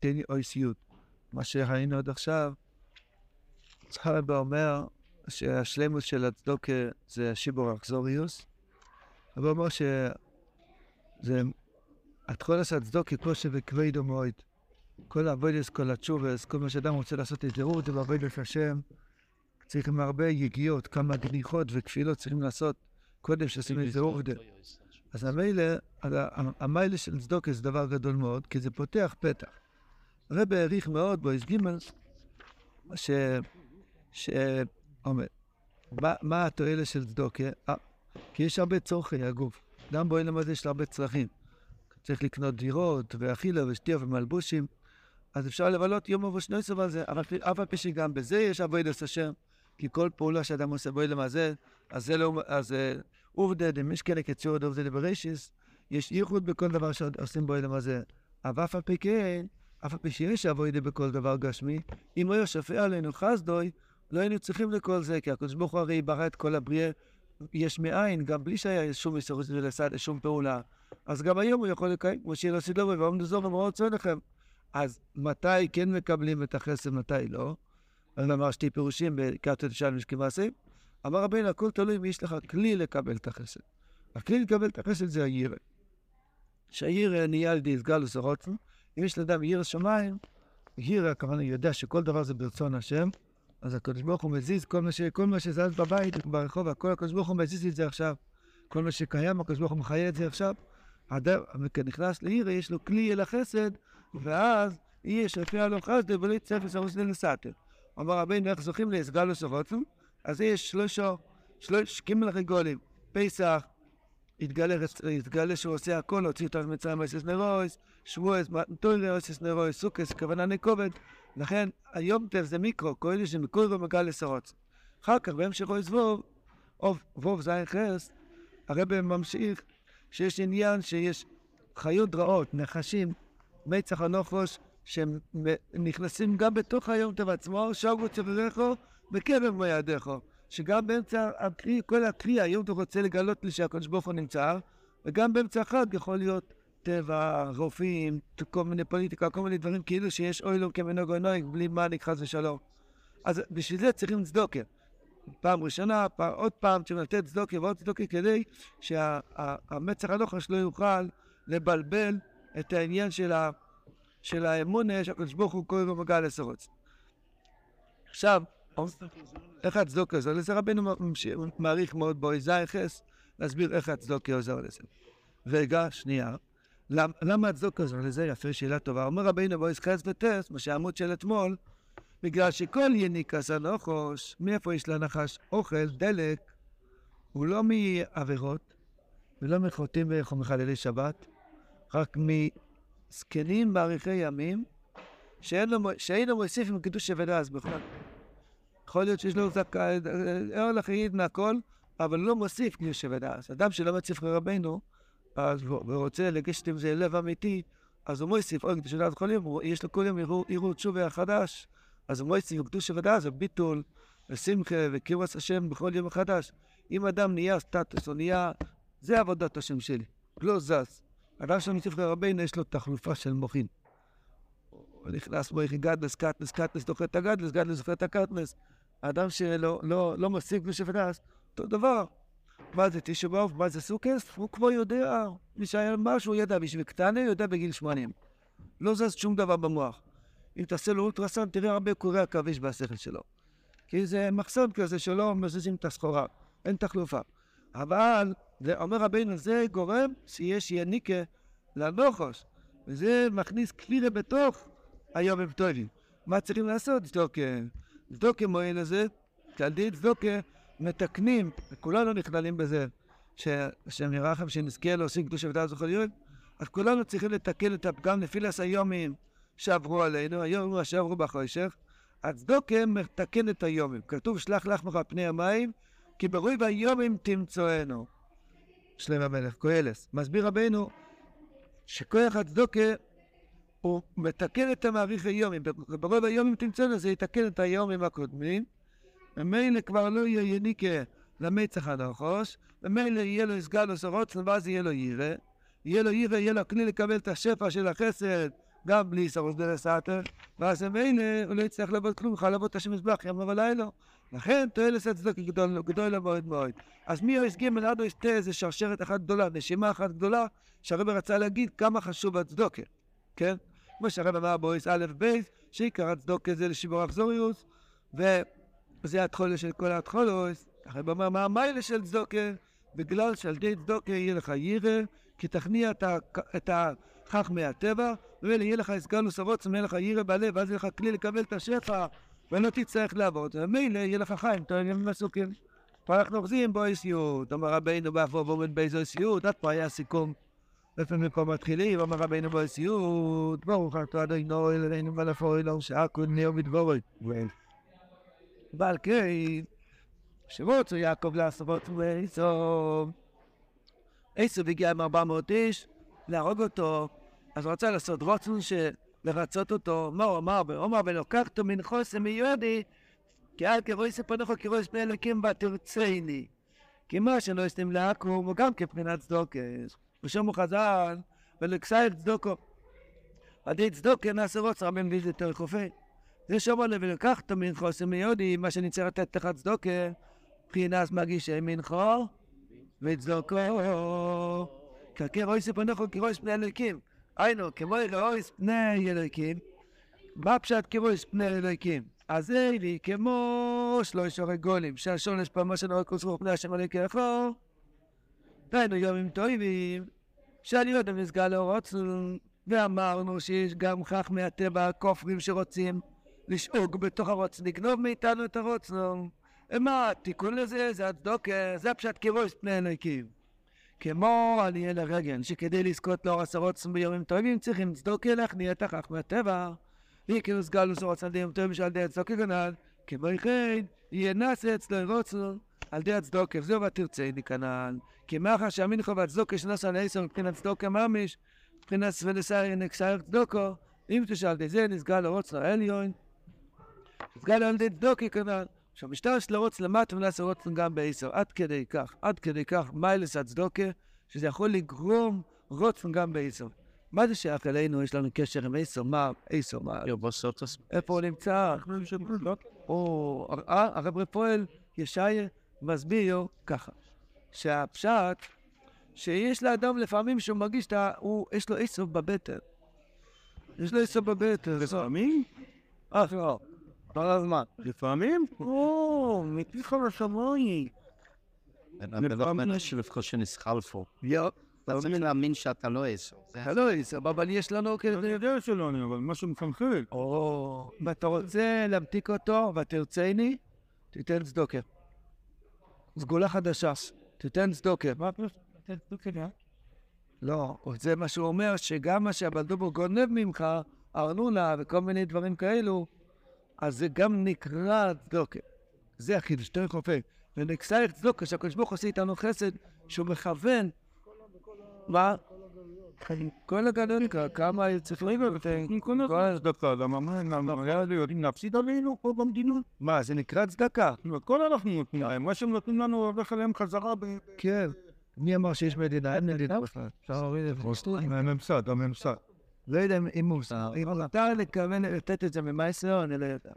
תן לי אויסיות. מה שראינו עד עכשיו, הרב אומר שהשלמות של הצדוקה זה שיבור אכזוריוס, אבל אומר שזה, התחולת הצדוקה כושר וכבדו מאוד. כל העבודס, כל התשובס, כל מה שאדם רוצה לעשות את זהות ובעבודת השם, צריך עם הרבה יגיעות, כמה גניחות וכפילות צריכים לעשות קודם שעושים את זה עובדה. אז המילא, המילא של צדוקה זה דבר גדול מאוד, כי זה פותח פתח. הרב העריך מאוד בויס גימל, ש... ש... אומר, מה, מה התועלת של צדוקה? אה, כי יש הרבה צורכי הגוף. גם בעולם הזה יש הרבה צרכים. צריך לקנות דירות, ואכילה, ושתייה, ומלבושים. אז אפשר לבלות יום ובשני סוף על זה, אבל אף על פי שגם בזה יש אבוידס השם, כי כל פעולה שאדם עושה בעולם הזה, אז זה לא, אז עובדה דמשכנה כציור עובדה דבראשיס, יש ייחוד בכל דבר שעושים בעולם הזה. אבל אף על פי כן, אף על פי שיש אבוידה בכל דבר גשמי, אם היה שופע עלינו חסדוי, לא היינו צריכים לכל זה, כי הקדוש ברוך הוא הרי ברא את כל הבריאה יש מאין, גם בלי שהיה שום מסורת ולסד, שום פעולה. אז גם היום הוא יכול לקיים, כמו שיר הסילורי, ועומד זור ומאוד צוען לכם. אז מתי כן מקבלים את החסד, מתי לא? אני אמר שתי פירושים בקראת תשעה משקים מעשים. אמר רבינו, הכל תלוי אם יש לך כלי לקבל את החסד. הכלי לקבל את החסד זה הירא. שהירא נהיה על ידי סגלוס הרוצן. אם יש לאדם ירא שמיים, ירא, הכוונה, יודע שכל דבר זה ברצון השם, אז הקדוש ברוך הוא מזיז כל מה, ש... כל מה שזז בבית, ברחוב, הכל הקדוש ברוך הוא מזיז את זה עכשיו. כל מה שקיים, הקדוש ברוך הוא מחיה את זה עכשיו. אדם נכנס לעיר, יש לו כלי אל החסד, ואז יהיה שפע לו חסד ולא יצטרך לסרוס לסתר. אמר רבינו, איך זוכים להסגל וסורוצם? אז יש שלושה, שלוש קימל רגולים. פסח, התגלה, שהוא עושה הכל, להוציא אותנו ממצרים אוסיס נרויס, שבועס, מתוירה אוסיס נרויס, סוכס, כוונה נקובד. לכן, היום טף זה מיקרו, כהן שמכל ומגע לסרוץ. אחר כך, בהמשך אוי זבוב, ווב זין חרס, הרב ממשיך שיש עניין שיש חיות רעות, נחשים, מצח הנופוש, שהם נכנסים גם בתוך היום טוב עצמו, שוגו צבריכו בקרב מידיכו. שגם באמצע הקרי, כל הקרי, היום אתה רוצה לגלות לי שהקדוש ברוך הוא נמצא, וגם באמצע החג יכול להיות טבע, רופאים, כל מיני פוליטיקה, כל מיני דברים כאילו שיש אוי לו כמנהגו נוהג, בלי מניק חס ושלום. אז בשביל זה צריכים צדוקה. פעם ראשונה, פעם, עוד פעם צריכים לתת צדוקה ועוד צדוקה כדי שהמצח הנוחש לא יוכל לבלבל את העניין של, ה, של האמונה שהקדוש ברוך הוא כל הזמן מגע לסרוץ. עכשיו, איך הצדוקה עוזר לזה? רבנו מעריך מאוד חס להסביר איך הצדוקה עוזר לזה. רגע, שנייה. למה הצדוקה עוזר לזה? יפה, שאלה טובה. אומר בו חס וטס, מה שהעמוד של אתמול, בגלל שכל יניקס הנחוש, מאיפה יש לנחש אוכל, דלק, הוא לא מעבירות ולא מחוטאים ומחללי שבת, רק מזקנים מאריכי ימים, שאינו מוסיף עם קידוש שבדס בכלל. יכול להיות שיש לו זכאי, ער לחייד מהכל, אבל לא מוסיף קידוש שבדס. אדם שלא מציף לרבנו, אז הוא רוצה לגשת עם זה לב אמיתי, אז הוא מוסיף עוד קדוש שבדס כל יום, יש לו כל יום ערעור תשובה חדש. אז הוא מוסיף קדוש שבדס, זה ביטול, ושמחה וקירוס השם בכל יום מחדש. אם אדם נהיה סטטוס או נהיה, זה עבודת השם שלי, לא זז. אדם שמציף לרבנו יש לו תחלופה של מוחין. הוא נכנס בו גדלס, קטנס, קטנס, דוחה את הגדלס, גדלס דוחה את הקטנס. האדם שלא לא, לא משיג קדוש שבדס, אותו דבר. מה זה תשע באב, מה זה סוכס? הוא כבר יודע, מי שהיה משהו הוא ידע, בשביל קטנה יודע בגיל 80. לא זז שום דבר במוח. אם תעשה לו אולטרסאונד, תראה הרבה קורי עכביש בשכל שלו. כי זה מחסום כזה שלא מזיזים את הסחורה, אין תחלופה. אבל, זה אומר רבינו, זה גורם שיש יניקה לנוחוש, וזה מכניס כפירה בתוך היום הם טובים. מה צריכים לעשות? צדוקה. צדוקה מועיל לזה, ידי צדוקה מתקנים, וכולנו נכללים בזה, שהשם ירחם שנזכה להוסיף קדוש עבודה זוכר יום, אז כולנו צריכים לתקן את הפגם נפילס היומים שעברו עלינו, היום שעברו בחושך, הצדוקה מתקן את היומים. כתוב שלח לך מך פני המים, כי ברוי והיומים תמצואנו. שלם המלך, קהלס. מסביר רבנו שכוח הצדוקה הוא מתקן את המעריך היומים. ברוב היומים תמצאנו זה יתקן את היומים הקודמים, ומילא כבר לא יהיה יניקה למצח הנחוש, ומילא יהיה לו סגלוס הרוצן, ואז יהיה לו ירא. יהיה לו ירא, יהיה לו כלי לקבל את השפע של החסד גם בלי סרוס דרסאטר, ואז ממילא הוא לא יצטרך לעבוד כלום, יוכל לעבוד את השם מזבח יום ולילה. לכן תועלת הצדוק גדול, גדול מאוד מאוד. אז מי אויס ג' עד אויס ט' זה שרשרת אחת גדולה, נשימה אחת גדולה, שהרבא רצה להגיד כמה חשוב הצדוקה, כן? כמו שהרבא אמר באויס א' ב', שעיקר הצדוקה זה לשיבור אכזוריוס, וזה התחולה של כל התחולוס. הרבא אמר מה המיילה של צדוקה? בגלל שעל ידי צדוקה יהיה לך יירא, כי תכניע את החכמי הטבע, ואלה יהיה לך הסגלוס הרוצם, יהיה לך יירא בלב, ואז יהיה לך כלי לקבל את השפע. ולא תצטרך לעבוד, ומילא יהיה לך חיים טובים ומסוקים. פה אנחנו אוחזים בו איסיות, אומר רבינו באפו ועומד באיזו איסיות, עד פה היה סיכום. איפה מפה מתחילים, אומר רבינו בו איסיות, ברוך אתה אדינו אלינו אלוהו שעכו נאו מדבורי. ועל כן, שרוצו יעקב לעשות ואיסו. איסו הגיע עם 400 איש, להרוג אותו, אז רצה לעשות רוצן ש... לרצות אותו, מה הוא אמר? הוא אמר, ולוקחתו מן חוסם מיודי, כי אל כרויסי פניך כרויס פני אלוקים ותרצני. כי מה שלא יסתם לעכו, הוא גם כבחינת צדוקס. ושמו חז"ל, ולכסייך צדוקו. עדי צדוקה נעשה רוץ רבים יותר חופי. זה שאומר לי, ולקחתו מן חוסם מיודי, מה שאני צריך לתת לך צדוקה, מבחינת מגישי מנחו וצדוקו. כרויסי פניך כרויס פני אלוקים. היינו, כמו אלוהיס פני אלוהיקים, מה פשט כמו פני אלוהיקים? אז אלי כמו שלושה רגולים, שהשונש פעם של רק כוסרו פני השם אלוהיכך, דהיינו יומים טובים, שאני לא יודע נסגר להורוצנו, ואמרנו שיש גם חכמי הטבע הכופרים שרוצים לשאוג בתוך הרוץ, לגנוב מאיתנו את הרוצנו. מה התיקון לזה? זה הצדוקה, זה הפשט כיבוש פני אלוהיקים. כמו על ילד הרגל, שכדי לזכות לאור עשרות ביומים טובים צריכים צדוקה להכניע את החך מהטבע. ויקרו סגל וסורות על דיום טובים שעל די הצדוקה כנ"ל, כמו כן, יהיה נעשה אצלו רוצנו על די הצדוקה, וזהו ותרצני כנ"ל. כי מאחר שהמינכו והצדוקה שנעשה על עשר מבחינת צדוקה ממש, מבחינת סבלסאי נקסייר צדוקו, אם תשאל די זה נסגל לרוצנו העליון, נסגל על די צדוקה כנ"ל. שהמשטר של הרוץ למטה ונעשה רוצן גם בעשר, עד כדי כך, עד כדי כך מיילס הצדוקה, שזה יכול לגרום רוצן גם בעשר. מה זה שייך אלינו? יש לנו קשר עם עשר, מה, עשר, מה? איפה הוא נמצא? או, הרב רפואל ישעיה מסביר ככה, שהפשט, שיש לאדם לפעמים שהוא מרגיש, יש לו עשר בבטן. יש לו עשר בבטן. לפעמים? אה, לא. כל הזמן. לפעמים? או, מפיך לשמיים. לפעמים שלפחות שנסחל פה. יו. אתה צריך להאמין שאתה לא עשר. אתה לא עשר, אבל יש לנו אני יודע שלא אני, אבל משהו מחלחל. או, ואתה רוצה להמתיק אותו ותרצני, תיתן צדוקה. סגולה חדשה, תיתן צדוקה. מה אתה תיתן צדוקה? לא, זה מה שהוא אומר, שגם מה שהבלדובר גונב ממך, ארנונה וכל מיני דברים כאלו, אז זה גם נקרא צדוקה. זה החידוש, תראה חופר. ונקסייך צדוקה, שהקדוש ברוך עושה איתנו חסד, שהוא מכוון. מה? כל הגדול, כמה ספרים כל הצדקה, למה מה, היה יודעים להפסיד עלינו פה במדינה? מה, זה נקרא צדקה? הכל אנחנו נותנים להם, מה שהם נותנים לנו הולך עליהם חזרה ב... כן. מי אמר שיש מדינה? אין מדינה בכלל. אפשר להוריד את זה. הממסד, הממסד. לא יודע אם הוא... אם מותר לכוון לתת את זה ממייסר, אני לא יודע.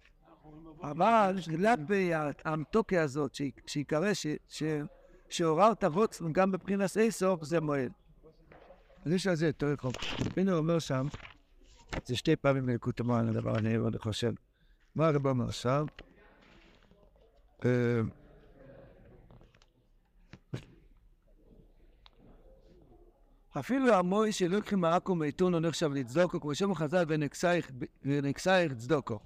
אבל כלפי האמתוקיה הזאת, שיקרא שעוררת רוצן גם מבחינת איסוף, זה מועד. אז יש על זה יותר רחוב. הנה הוא אומר שם, זה שתי פעמים ללקוט המוען הדבר, אני חושב. מה הרב אומר שם? אפילו המוי שלוקחים מעכו מעיתונו נחשב לצדוקו, כמו שאומר חז"ל ונקסייך צדוקו.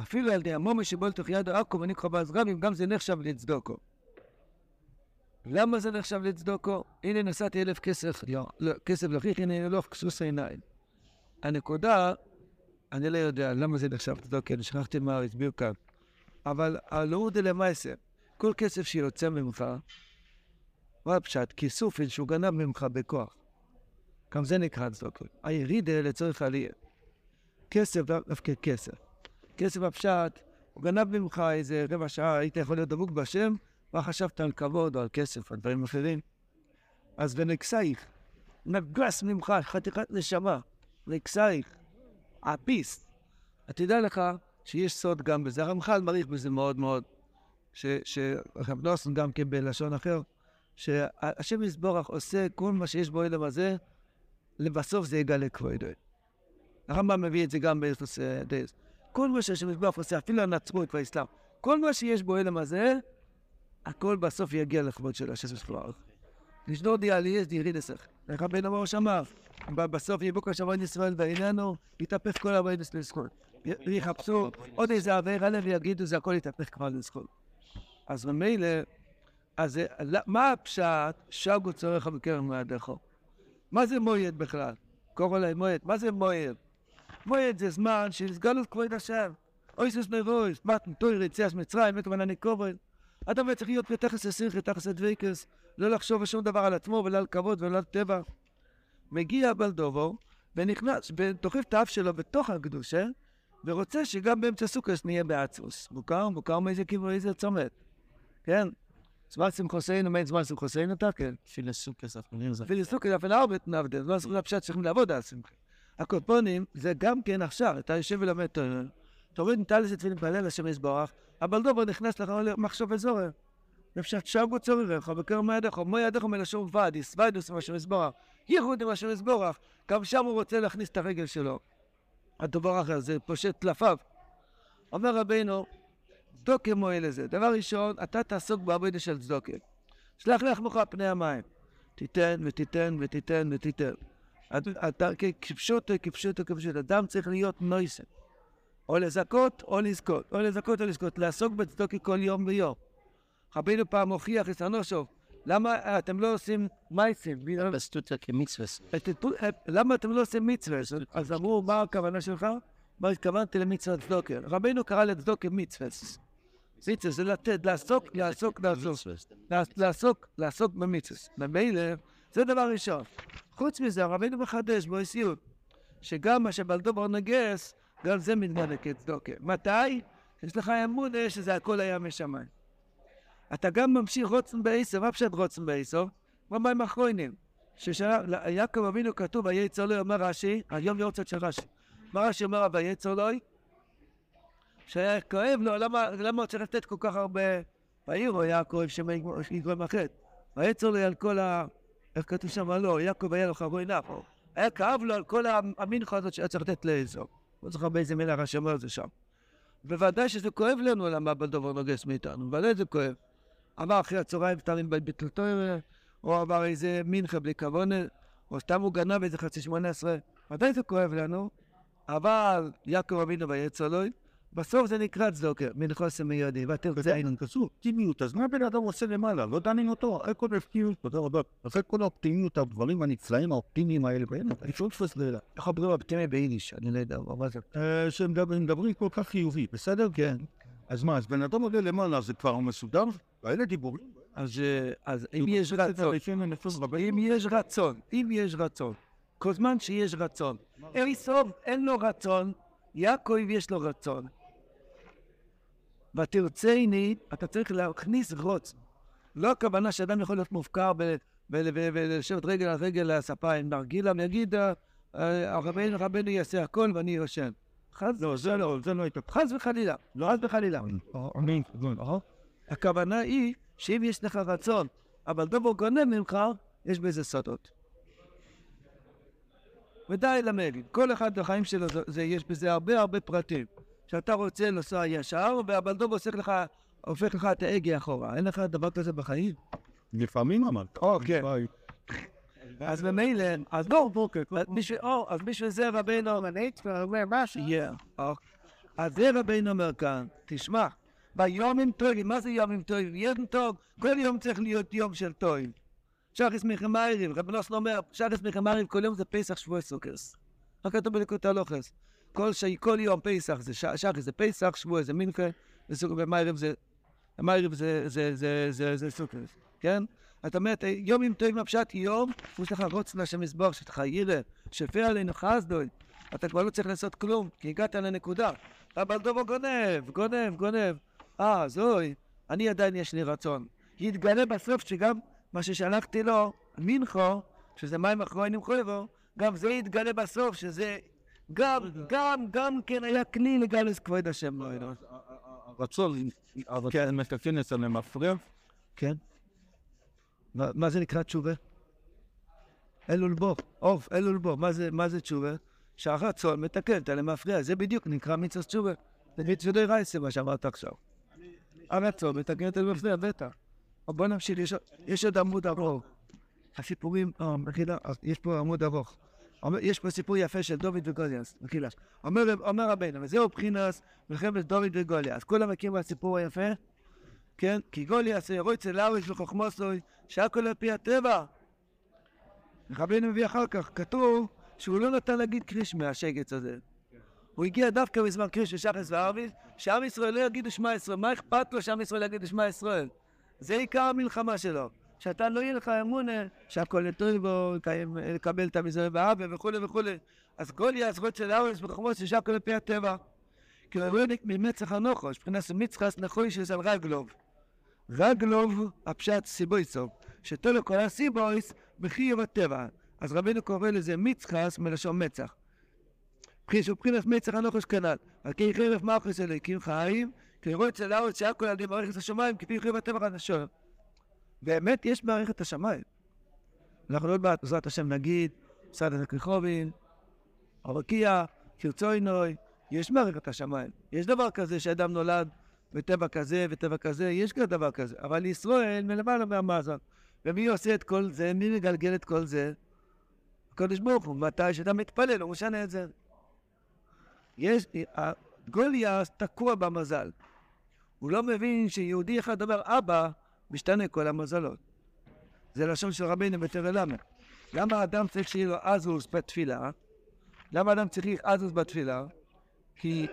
אפילו על ידי המומי שבו לתוך יד העכו וניקחו בעזרבים, גם זה נחשב לצדוקו. למה זה נחשב לצדוקו? הנה נסעתי אלף כסף, לא, כסף לכיך, הנה אלוף כסוס עיניים. הנקודה, אני לא יודע למה זה נחשב לצדוקו, אני שכחתי מה הסביר כאן. אבל הלאו דלמייסר, כל כסף שיוצא ממך, מה הפשט? כיסופין שהוא גנב ממך בכוח. גם זה נקרא צדוקו. הירידה לצורך עלייה. כסף, דווקא כסף. כסף הפשט, הוא גנב ממך איזה רבע שעה, היית יכול להיות דבוק בשם, מה חשבת על כבוד או על כסף או דברים אחרים. אז ונקסייך, נגס ממך חתיכת נשמה. רקסייך, הפיס. תדע לך שיש סוד גם בזה. הרמח"ל מעריך בזה מאוד מאוד, שרב נוסון גם כן בלשון אחר, שהשם יסבורך עושה כל מה שיש בו אלם הזה, לבסוף זה יגלה כבודו. הרמב"ם מביא את זה גם בארץ דייס. כל מה שהשם יסבורך עושה, אפילו הנצרות והאסלאם, כל מה שיש בו אלם הזה, הכל בסוף יגיע לכבוד של השם יסבורך. לשדור דיאליז דירי נסך. איך הבן אמר שמר, בסוף יבוק השמיים ישראל ואיננו, יתהפך כל הבית לזכות. יחפשו עוד איזה עבירה לב ויגידו זה הכל יתהפך כבר לזכות. אז ממילא, אז מה הפשט שגו צורך בקרן מעדיכו? מה זה מויד בכלל? קורא להם מויד. מה זה מויד? מויד זה זמן של סגלות כבוד השם. אוי סוס נרויס, מתן תויר יציאס מצרים, וכוונה כובד. אדם צריך להיות בתכס הסירכי, תכס הדבקס, לא לחשוב שום דבר על עצמו ולא על כבוד ולא על טבע. מגיע בלדובו ונכנס, ודוחף את האף שלו בתוך הקדושה, ורוצה שגם באמצע סוכס נהיה בעצמוס. מוכר? מוכר מאיזה כיוון, איזה צומת. כן? זמן שמחוסינו, מה זמן שמחוסינו אתה? כן. פילסוכס, אפילו זה. פילסוכס, אפילו הרבה נעבד, זמן שמחוסינו הפשט צריכים לעבוד על שמחה. הקופונים, זה גם כן עכשיו, אתה יושב ולמד תורה, תוריד נטלס תפילין פעלל השם יסבורך, אבל דובר נכנס לך מחשוב וזורר. בפשט שבו צורריך, בקרם ידיך, מו ידיך מלשון ועדיס, ועדיס עם השם יסבורך, ייחוד עם השם יסבורך, גם שם הוא רוצה להכניס את הרגל שלו. הדובר אחר, זה פושט טלפיו. אומר רבינו, צדוקה מועיל לזה. דבר ראשון, אתה תעסוק בעבודה של צדוקה. שלח לחמך פני המים. תיתן ותיתן ותיתן ותיתן. כפשוטו, כפשוטו, כפשוטו. אדם צריך להיות נויסן. או לזכות או לזכות. או לזכות או לזכות. לעסוק בצדוקה כל יום ויום. רבינו פעם הוכיח את הנושוב. למה אתם לא עושים מייסים? כמצווה. למה אתם לא עושים מצווה? אז אמרו, מה הכוונה שלך? מה התכוונתי למצוות צדוקה? רבינו קרא לצדוקה מצווה. מצווה זה לתת, לעסוק, לעסוק, לעסוק. לעסוק, לעסוק במצווה. ממילא, זה דבר ראשון. חוץ מזה, רבינו מחדש בו איסיות, שגם מה שבלדובר נגס, גם זה מתגלה כצדוקה. מתי? יש לך אמון שזה הכל היה משמיים. אתה גם ממשיך רוצן בעשר, מה פשוט רוצן בעשר? במים האחרונים. שיעקב אבינו כתוב, ויצר לו, אומר רש"י, היום יורצת של רש"י. מה רש"י אומר, ויצר לו? שהיה כואב לו, למה, למה הוא צריך לתת כל כך הרבה? ויראו יעקב שיגרום החטא. ויצר לו על כל ה... איך כתוב שם? לא, יעקב היה לו חרוי נפו. היה כאב לו על כל המנחה הזאת שהיה צריך לתת לאזור. לא זוכר באיזה מילה רש"י אומר את זה שם. בוודאי שזה כואב לנו למה בלדובר נוגס מאיתנו, בוודאי זה כואב. עבר אחרי הצהריים פטרים בביטל או עבר איזה מנחה בלי כוונה, או סתם הוא גנב איזה חצי שמונה עשרה. ודאי זה כואב לנו, אבל יעקב אבינו ויצר לו, בסוף זה נקרא צדוקר, מנחוסם מידי, ותרצה עינן כסוף, אופטימיות, אז מה בן אדם עושה למעלה? לא דנים אותו, אחרי כל האופטימיות, תודה רבה, אחרי כל האופטימיות, הדברים הנפלאים האופטימיים האלה, אני שואל תפוס לילה. איך אומרים אופטימי ביידיש? אני לא יודע, מה זה? שהם מדברים כל כך חיובי, בסדר? כן. אז מה, אז בן אדם עולה למעלה, זה כבר מסודר? האלה דיבורים? אז אם יש רצון, אם יש רצון, אם יש רצון, כל זמן שיש רצון. אריסוב אין לו רצון, יעקב יש לו רצון. ותרצני, אתה צריך להכניס רוץ. לא הכוונה שאדם יכול להיות מופקר ולשבת רגל על רגל לספה עם נרגילה, ויגיד, הרבנו רבנו יעשה הכל ואני יושן. חס לא, זה לא, זה לא הייתה. חס וחלילה, לא חס וחלילה. הכוונה היא שאם יש לך רצון, אבל דובר גונב ממך, יש בזה סודות. ודי למד, כל אחד בחיים שלו, זה, יש בזה הרבה הרבה פרטים. שאתה רוצה לנסוע ישר, והבלדוב עושה לך, הופך לך את ההגה אחורה. אין לך דבר כזה בחיים? לפעמים אמרת. אוקיי. אז ממילא, אז לא, אז בשביל זה רבינו... אומר משהו. אז זה רבינו אומר כאן, תשמע, ביומים טובים, מה זה יומים טובים? יום טוב, כל יום צריך להיות יום של טובים. שחס מחמייריב, רבי נוסן אומר, שחס מחמייריב כל יום זה פסח שבוע סוכרס. רק כתוב בליקוד הלוכס. כל, ש... כל יום פסח זה ש... שחס זה פסח, שבוע זה מינכה, ומייריב זה... מייריב זה, זה, זה, זה, זה סוכרס, כן? זאת אומרת, יום עם טועים הפשט יום, יש לך רוץ לשם יסבור, שיש לך ירא, שפר עלינו חסדוי, אתה כבר לא צריך לעשות כלום, כי הגעת לנקודה. אבל דובו גונב, גונב, גונב. אה, זוי, אני עדיין יש לי רצון. יתגלה בסוף שגם מה ששלחתי לו, מנחו, שזה מים אחרונים חויבו, גם זה יתגלה בסוף, שזה גם, גם, גם כן היה כלי לגלס כבוד השם לא אלוהים. הרצון, הרצון מתקן אצל המפריע, כן. מה מה זה נקרא תשובה? אלול בו, עוף, אלול בו. מה זה- תשובה? שהרצון מתקן את המפריע, זה בדיוק נקרא מצווה תשובה. זה מצווה די רייסה מה שאמרת עכשיו. הרצון מתקן את המפריע, בטח. בוא נמשיך, יש עוד- עמוד ארוך. הסיפורים, אה, יש פה עמוד ארוך. יש פה סיפור יפה של דוד וגוליאס, מחילה. אומר אומר רבנו, וזהו בחינס מלחמת דוד וגוליאס. כולם מכירים בסיפור היפה? כן? כי גוליאס רוצה לאוויש וחוכמוסוי, שהכל על פי הטבע. רבינו מביא אחר כך, כתוב שהוא לא נתן להגיד קריש מהשגץ הזה. הוא הגיע דווקא בזמן קריש ושחס וערביס, שעם ישראל לא יגידו שמע ישראל. מה אכפת לו שעם ישראל יגידו שמע ישראל? זה עיקר המלחמה שלו. שאתה לא יהיה לך אמון אה, שהכל יטול בו, לקבל את המזרע והאבה וכולי וכולי. אז גוליאס רוצה לאוויש וחוכמוסוי, שהכל על פי הטבע. כי הוא רואה ממצח הנוחוש, מבחינת מצחס נחוישס על רגלוב. רגלוב הפשט סיבויסוב, שתולו כל הסיבויס בחיוב הטבע. אז רבינו קורא לזה מצחס מלשון מצח. מבחינת מצח הנוחש כנ"ל. על כי חרף מלכוס אלוהיקים חיים, כי רואה אצל הארץ שהכל על ידי מערכת השמיים, כפי חיוב הטבע חדשו. באמת יש מערכת השמיים. אנחנו עוד מעט, בעזרת השם נגיד, סעדת הקריחובין, הרקיע, קרצוינוי, יש מערכת השמיים. יש דבר כזה שאדם נולד בטבע כזה וטבע כזה, יש כזה דבר כזה. אבל ישראל מלמעלה מהמאזן. ומי עושה את כל זה? מי מגלגל את כל זה? הקדוש ברוך הוא. מתי שאתה מתפלל, הוא משנה את זה. יש, גוליאס תקוע במזל. הוא לא מבין שיהודי אחד אומר אבא, משתנה כל המזלות. זה לשון של רבינו בתרא ל'. למה אדם צריך שיהיה לו אזוס בתפילה? למה אדם צריך אזוס בתפילה? כי,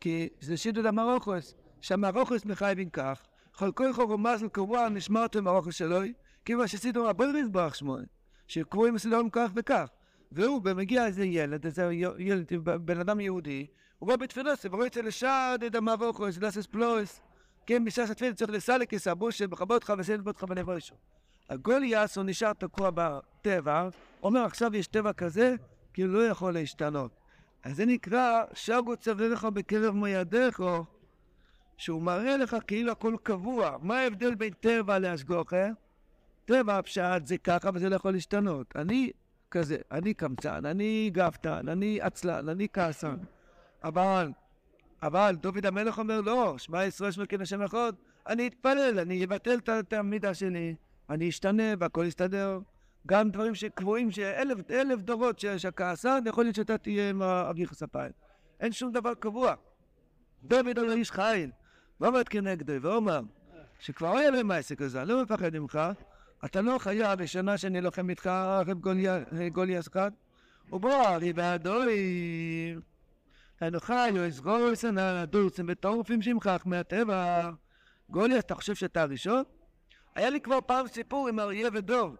כי זה שידוד המרוכוס, שהמרוכוס מחייבים כך, כל כל חוב ומזל קבוע נשמרתם מרוכוס שלוי, כיוון שסידור הבויר יזבח שמו, שקבועים אצלם כך וכך. והוא, במגיע איזה ילד, איזה ילד, בן אדם יהודי, הוא בא בתפילוסי, והוא רוצה לשד את המרוכוס, לסס פלוס, כן, בשעת התפילה צריך לסלק כסבושה, בכבוד אותך וסלת אותך בנבוישו. הגוליאס הוא נשאר תקוע בטבע, אומר עכשיו יש טבע כזה, כי הוא לא יכול להשתנות. אז זה נקרא שגו צווה לך בקרב מוידיך, שהוא מראה לך כאילו הכל קבוע. מה ההבדל בין טבע להשגוחה? טבע הפשט זה ככה וזה לא יכול להשתנות. אני כזה, אני קמצן, אני גבתן, אני עצלן, אני כעסן. אבל, אבל דוד המלך אומר לא, שמע ישראל שמע כן השם אחד, אני אתפלל, אני אבטל את- המידה שלי, אני אשתנה והכל יסתדר. גם דברים שקבועים, שאלף אלף דורות שהכעסן, יכול להיות שאתה תהיה עם אביך אפיים. אין שום דבר קבוע. דוד הוא איש חיל, ועומד כנגדו, ואומר, שכבר היה להם העסק הזה, אני לא מפחד ממך, אתה לא חייב בשנה שאני לוחם איתך אחרי גוליאס אחד, ובוא, אני בעדוי. הנוכל, או אסגור סנה, דורסים וטורפים שמכך מהטבע. גוליאס, אתה חושב שאתה הראשון? היה לי כבר פעם סיפור עם אריה ודוב.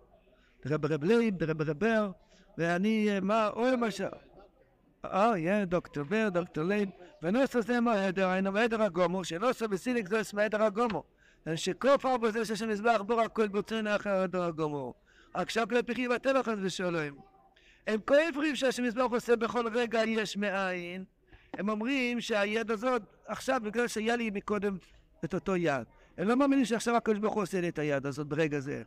רב רב ליב, רב רבר, ואני, אה, מה, או למשל, אה, יא, דוקטור בר, דוקטור ליב, ונוסו זה מה עדר, היינו עדר הגומו, שנוסו בסיליק זו אסמה עדר הגומו. שקוף ארבע זה שיש מזבח בור הכל בוצרנה אחר עדר הגומו. עכשיו כלי פחי בטבע חס ושלום. הם כואבים שהשם מזבח עושה בכל רגע יש מאין. הם אומרים שהיד הזאת, עכשיו בגלל שהיה לי מקודם את אותו יד. הם לא מאמינים שעכשיו הקדוש ברוך הוא עושה לי את היד הזאת ברגע זה.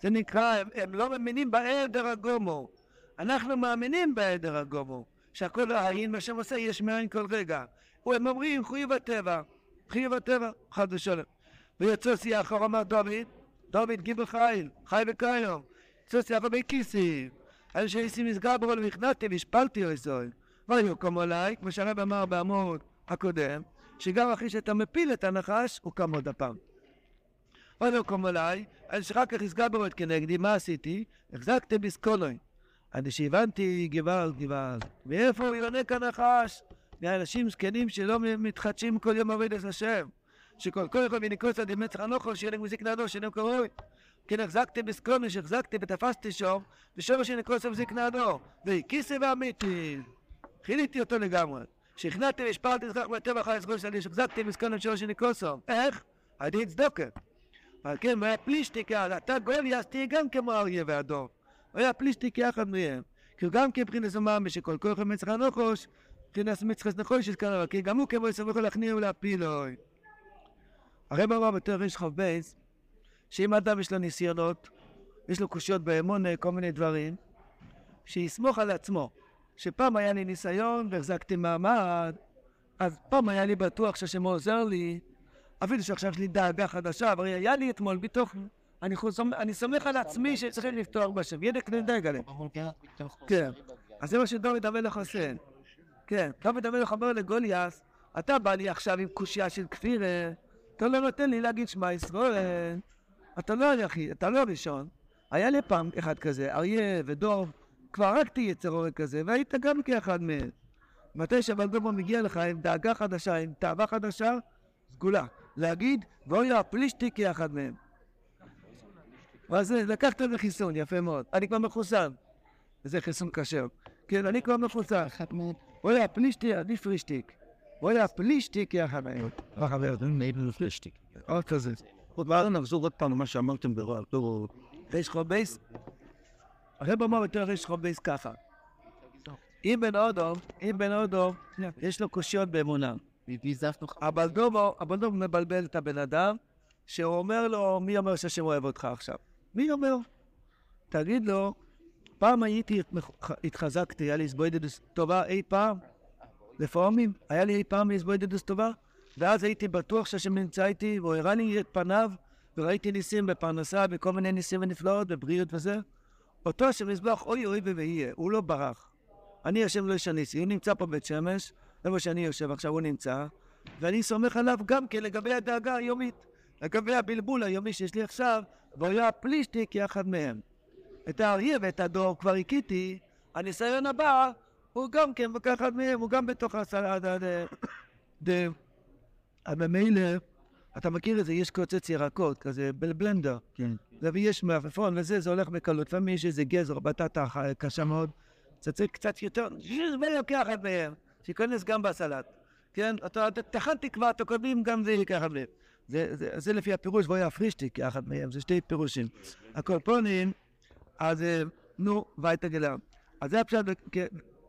זה נקרא, הם, הם לא מאמינים בעדר הגומו. אנחנו מאמינים בעדר הגומו. שהכל העין, מה שהם עושה, יש מאין כל רגע. הם אומרים, חוי בטבע, חוי בטבע, חד ושלום. ויוצא שיח אחר אמר דוד, דוד גיבל חיל, חי וקיים. יוצא שיח הרבה כיסים. על שהייתי מסגר בו והכנעתי והשפלתי אויזוי. ויוקם עליי, כמו שהרב אמר בעמוד הקודם, שגם אחרי שאתה מפיל את הנחש, הוא קם עוד הפעם. ויוקם עליי, על שאחר כך הסגר בו את כנגדי, מה עשיתי? החזקתי בסקולוי. עד שהבנתי גוואלד גוואלד. מאיפה הוא יונק הנחש? מאנשים זקנים שלא מתחדשים כל יום עובד את השם. שכל כל יכול מניקוס עד מצח הנוחו, שיהיה מזיק נעדו, שאינם קרוי. כן החזקתי בסקולוי, שהחזקתי ותפסתי שום, ושום שניקוס מזיק נעדו. והכיסי ואמיתי. חיליתי אותו לגמרי. שכנעתי והשפלתי זכח בטבע חי הסגול שלי, שהחזקתי בסקולוי שלו שניקוסו. איך? הייתי צדוקה. אבל כן, הוא היה פלישתיקה, אתה גואל יעשתי גם כמו אריה והדור. הוא היה פלישתיק יחד מהם. כי הוא גם כן מבחינת זומם, שכל כוח מצח הנוחוש, מבחינת מצחס נחוש שזכר, כי גם הוא כמו יסמוך להכניע ולהפילוי. הרב אמר בתור ריש חוב בייס, שאם אדם יש לו ניסיונות, יש לו קושיות באמון, כל מיני דברים, שיסמוך על עצמו. שפעם היה לי ניסיון והחזקתי מעמד, אז פעם היה לי בטוח שהשם עוזר לי, אפילו שעכשיו יש לי דאגה חדשה, אבל היה לי אתמול בתוך... אני, חוסם, אני סומך על עצמי שצריכים לפתוח בשם, ידק נדאג עליהם. כן. אז זה מה שדוד המלך עושה. כן, דוד המלך אומר לגוליאס, אתה בא לי עכשיו עם קושייה של כפירה, אתה לא נותן לי להגיד שמע ישראל, אתה לא היחיד, אתה לא הראשון. היה לי פעם אחד כזה, אריה ודוב, כבר הרגתי יצר עורק כזה, והיית גם כאחד מהם. מתי שהבלגומו מגיע לך עם דאגה חדשה, עם תאווה חדשה, סגולה. להגיד, ואוי הפלישתי כאחד מהם. ואז לקחת את חיסון, יפה מאוד. אני כבר מחוסן. וזה חיסון כשר. כן, אני כבר מחוסן. אוי הפלישתי, אני פרישטיק. אוי הפלישתי כאחד מהם. עוד כזה. עוד מעט נחזור עוד פעם למה שאמרתם ברוע. ריש חובייס, הרב אמר יותר ריש חובייס ככה. אם בן אודום, אם בן אודום, יש לו קושיות באמונה. אבל דובו, אבל דובו מבלבל את הבן אדם, שהוא אומר לו, מי אומר שהשם אוהב אותך עכשיו? מי אומר? תגיד לו, פעם הייתי, התחזקתי, היה לי הסבוידדוס טובה אי פעם, לפעמים, היה לי אי פעם הסבוידדוס טובה, ואז הייתי בטוח שהשם נמצא איתי, והוא הראה לי את פניו, וראיתי ניסים בפרנסה, בכל מיני ניסים ונפלאות, בבריאות וזה. אותו השם יזבח, אוי אוי ויהיה, הוא לא ברח. אני השם לא ישניסי, הוא נמצא פה בית שמש, איפה שאני יושב עכשיו הוא נמצא, ואני סומך עליו גם כן לגבי הדאגה היומית, לגבי הבלבול היומי שיש לי עכשיו, והוא היה פלישטיק כאחד מהם. את האריה ואת הדור כבר הכיתי, הניסיון הבא הוא גם כן כאחד מהם, הוא גם בתוך הסלט, ממילא, אתה מכיר את זה, יש קוצץ ירקות, כזה בלבלנדר, כן. ויש מעפפון וזה, זה הולך בקלות, לפעמים יש איזה גזר, בטטה קשה מאוד, צריך קצת יותר, ולוקח את מהם, שייכנס גם בסלט, כן? אתה טחנתי כבר, אתה קודמים גם זה ייקח את מהם. זה, זה, זה לפי הפירוש, ואוי הפרישתי כאחד מהם, זה שתי פירושים. הקורפונים, אז נו, וייטגלם. אז זה הפשט,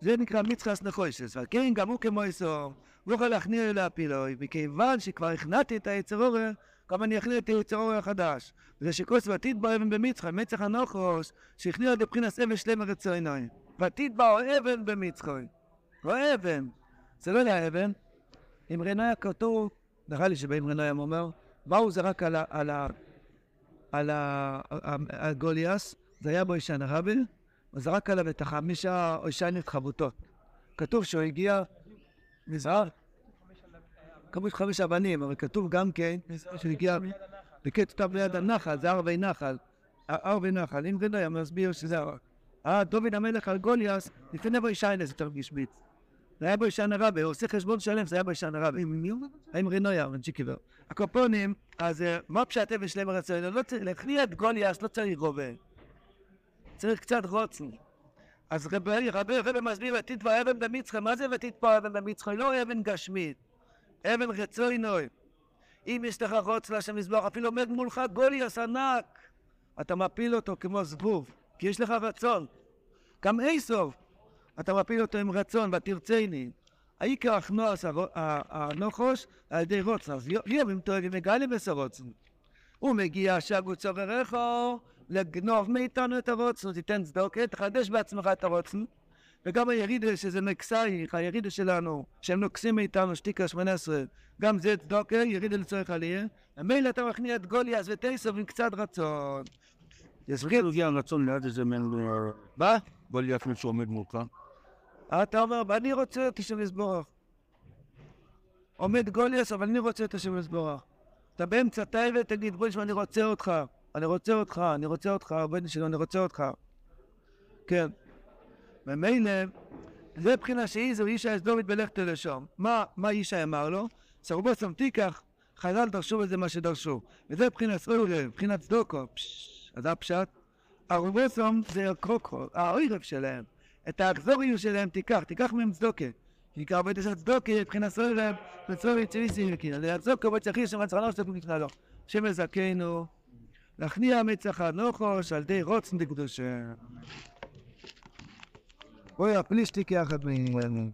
זה נקרא מצחס נחושס, ועל כן גם הוא כמו איסור, הוא יכול להכניע לי להפילוי, מכיוון שכבר הכנעתי את היצר עורר, גם אני אכניע את היצר עורר החדש. וזה שכוס ועתיד בו אבן במצחה, מצח הנוחוש, שהכניע לבחינס אבן שלם רצוינוי. ועתיד בו אבן במצחוי. לא אבן. זה לא היה אבן. אם רנויה כתוב, נראה לי שבאים רנויה אומר, באו זה רק על. על ה... על הגוליאס, זה היה בו אישן הרבי, וזרק עליו את החמישה אישן חבוטות. כתוב שהוא הגיע מזהר, כמות חמש אבנים, אבל כתוב גם כן שהוא הגיע בקטע ליד הנחל, זה ערבי נחל, ערבי נחל, אם רנויה מסביר שזה הרב. אה, דוד המלך על גוליאס, לפני איזה יותר גשמיץ. זה היה בו אישן הרבי, הוא עושה חשבון שלם, זה היה בו אישן הרבי. עם רנויה, רנצ'יקיבר. הקופונים, אז מה פשט אבן שלם הרצון? לא צריך, להכניע את גוליאס לא צריך רובה. צריך קצת רוצן. אז רבי, רבי, רבי מסביר, ותית פה אבן במצחה, מה זה ותית פה אבן במצחה? לא אבן גשמית, אבן רצוי נוי. אם יש לך רוץ להשם מזבח, אפילו עומד מולך גוליאס ענק, אתה מפיל אותו כמו זבוב, כי יש לך רצון. גם איסוף, אתה מפיל אותו עם רצון, ותרצני. העיקר הכנועס הנוחוש על ידי רוצן, אז יום טועים ומגלים בסרוצן. הוא מגיע שגו צורריך לגנוב מאיתנו את הרוצן, תיתן צדוקה, תחדש בעצמך את הרוצן. וגם הירידה שזה נקסייך, הירידה שלנו, שהם נוקסים מאיתנו, שתיקה שמונה עשרה, גם זה צדוקה, ירידה לצורך עלייה. ומילא אתה מכניע את גוליאס וטייסוב עם קצת רצון. יסביר. הגיע הרצון ליד איזה מן... מה? גוליאס מי שעומד מולך. אתה אומר, אני רוצה את השם יסבורך. עומד גוליאס, אבל אני רוצה את השם יסבורך. אתה באמצע תאווה, תגיד, בואי נשמע, אני רוצה אותך. אני רוצה אותך, אני רוצה אותך, הבן שלו, אני רוצה אותך. כן. ממילא, זה מבחינה שאיזו אישה דוד בלכתו לשם. מה, מה אישה אמר לו? סרבו שם תיקח, חז"ל דרשו בזה מה שדרשו. וזה מבחינת אוירב, מבחינת צדוקו. אז זה הפשט. הרובסום זה הקרוקו, האוירב שלהם. את האקזוריות שלהם תיקח, תיקח מהם צדוקה. נקרא עובד של צדוקה, מבחינת סוירב, וצורי צביסי וכאילו. לצדוקה בו צריך שם מצחנו שאתה נקרא לו. שם יזכנו, להכניע מצח הנוחוש על די רוצן דקדושה. בואי הפלישטיק יחד ממנו.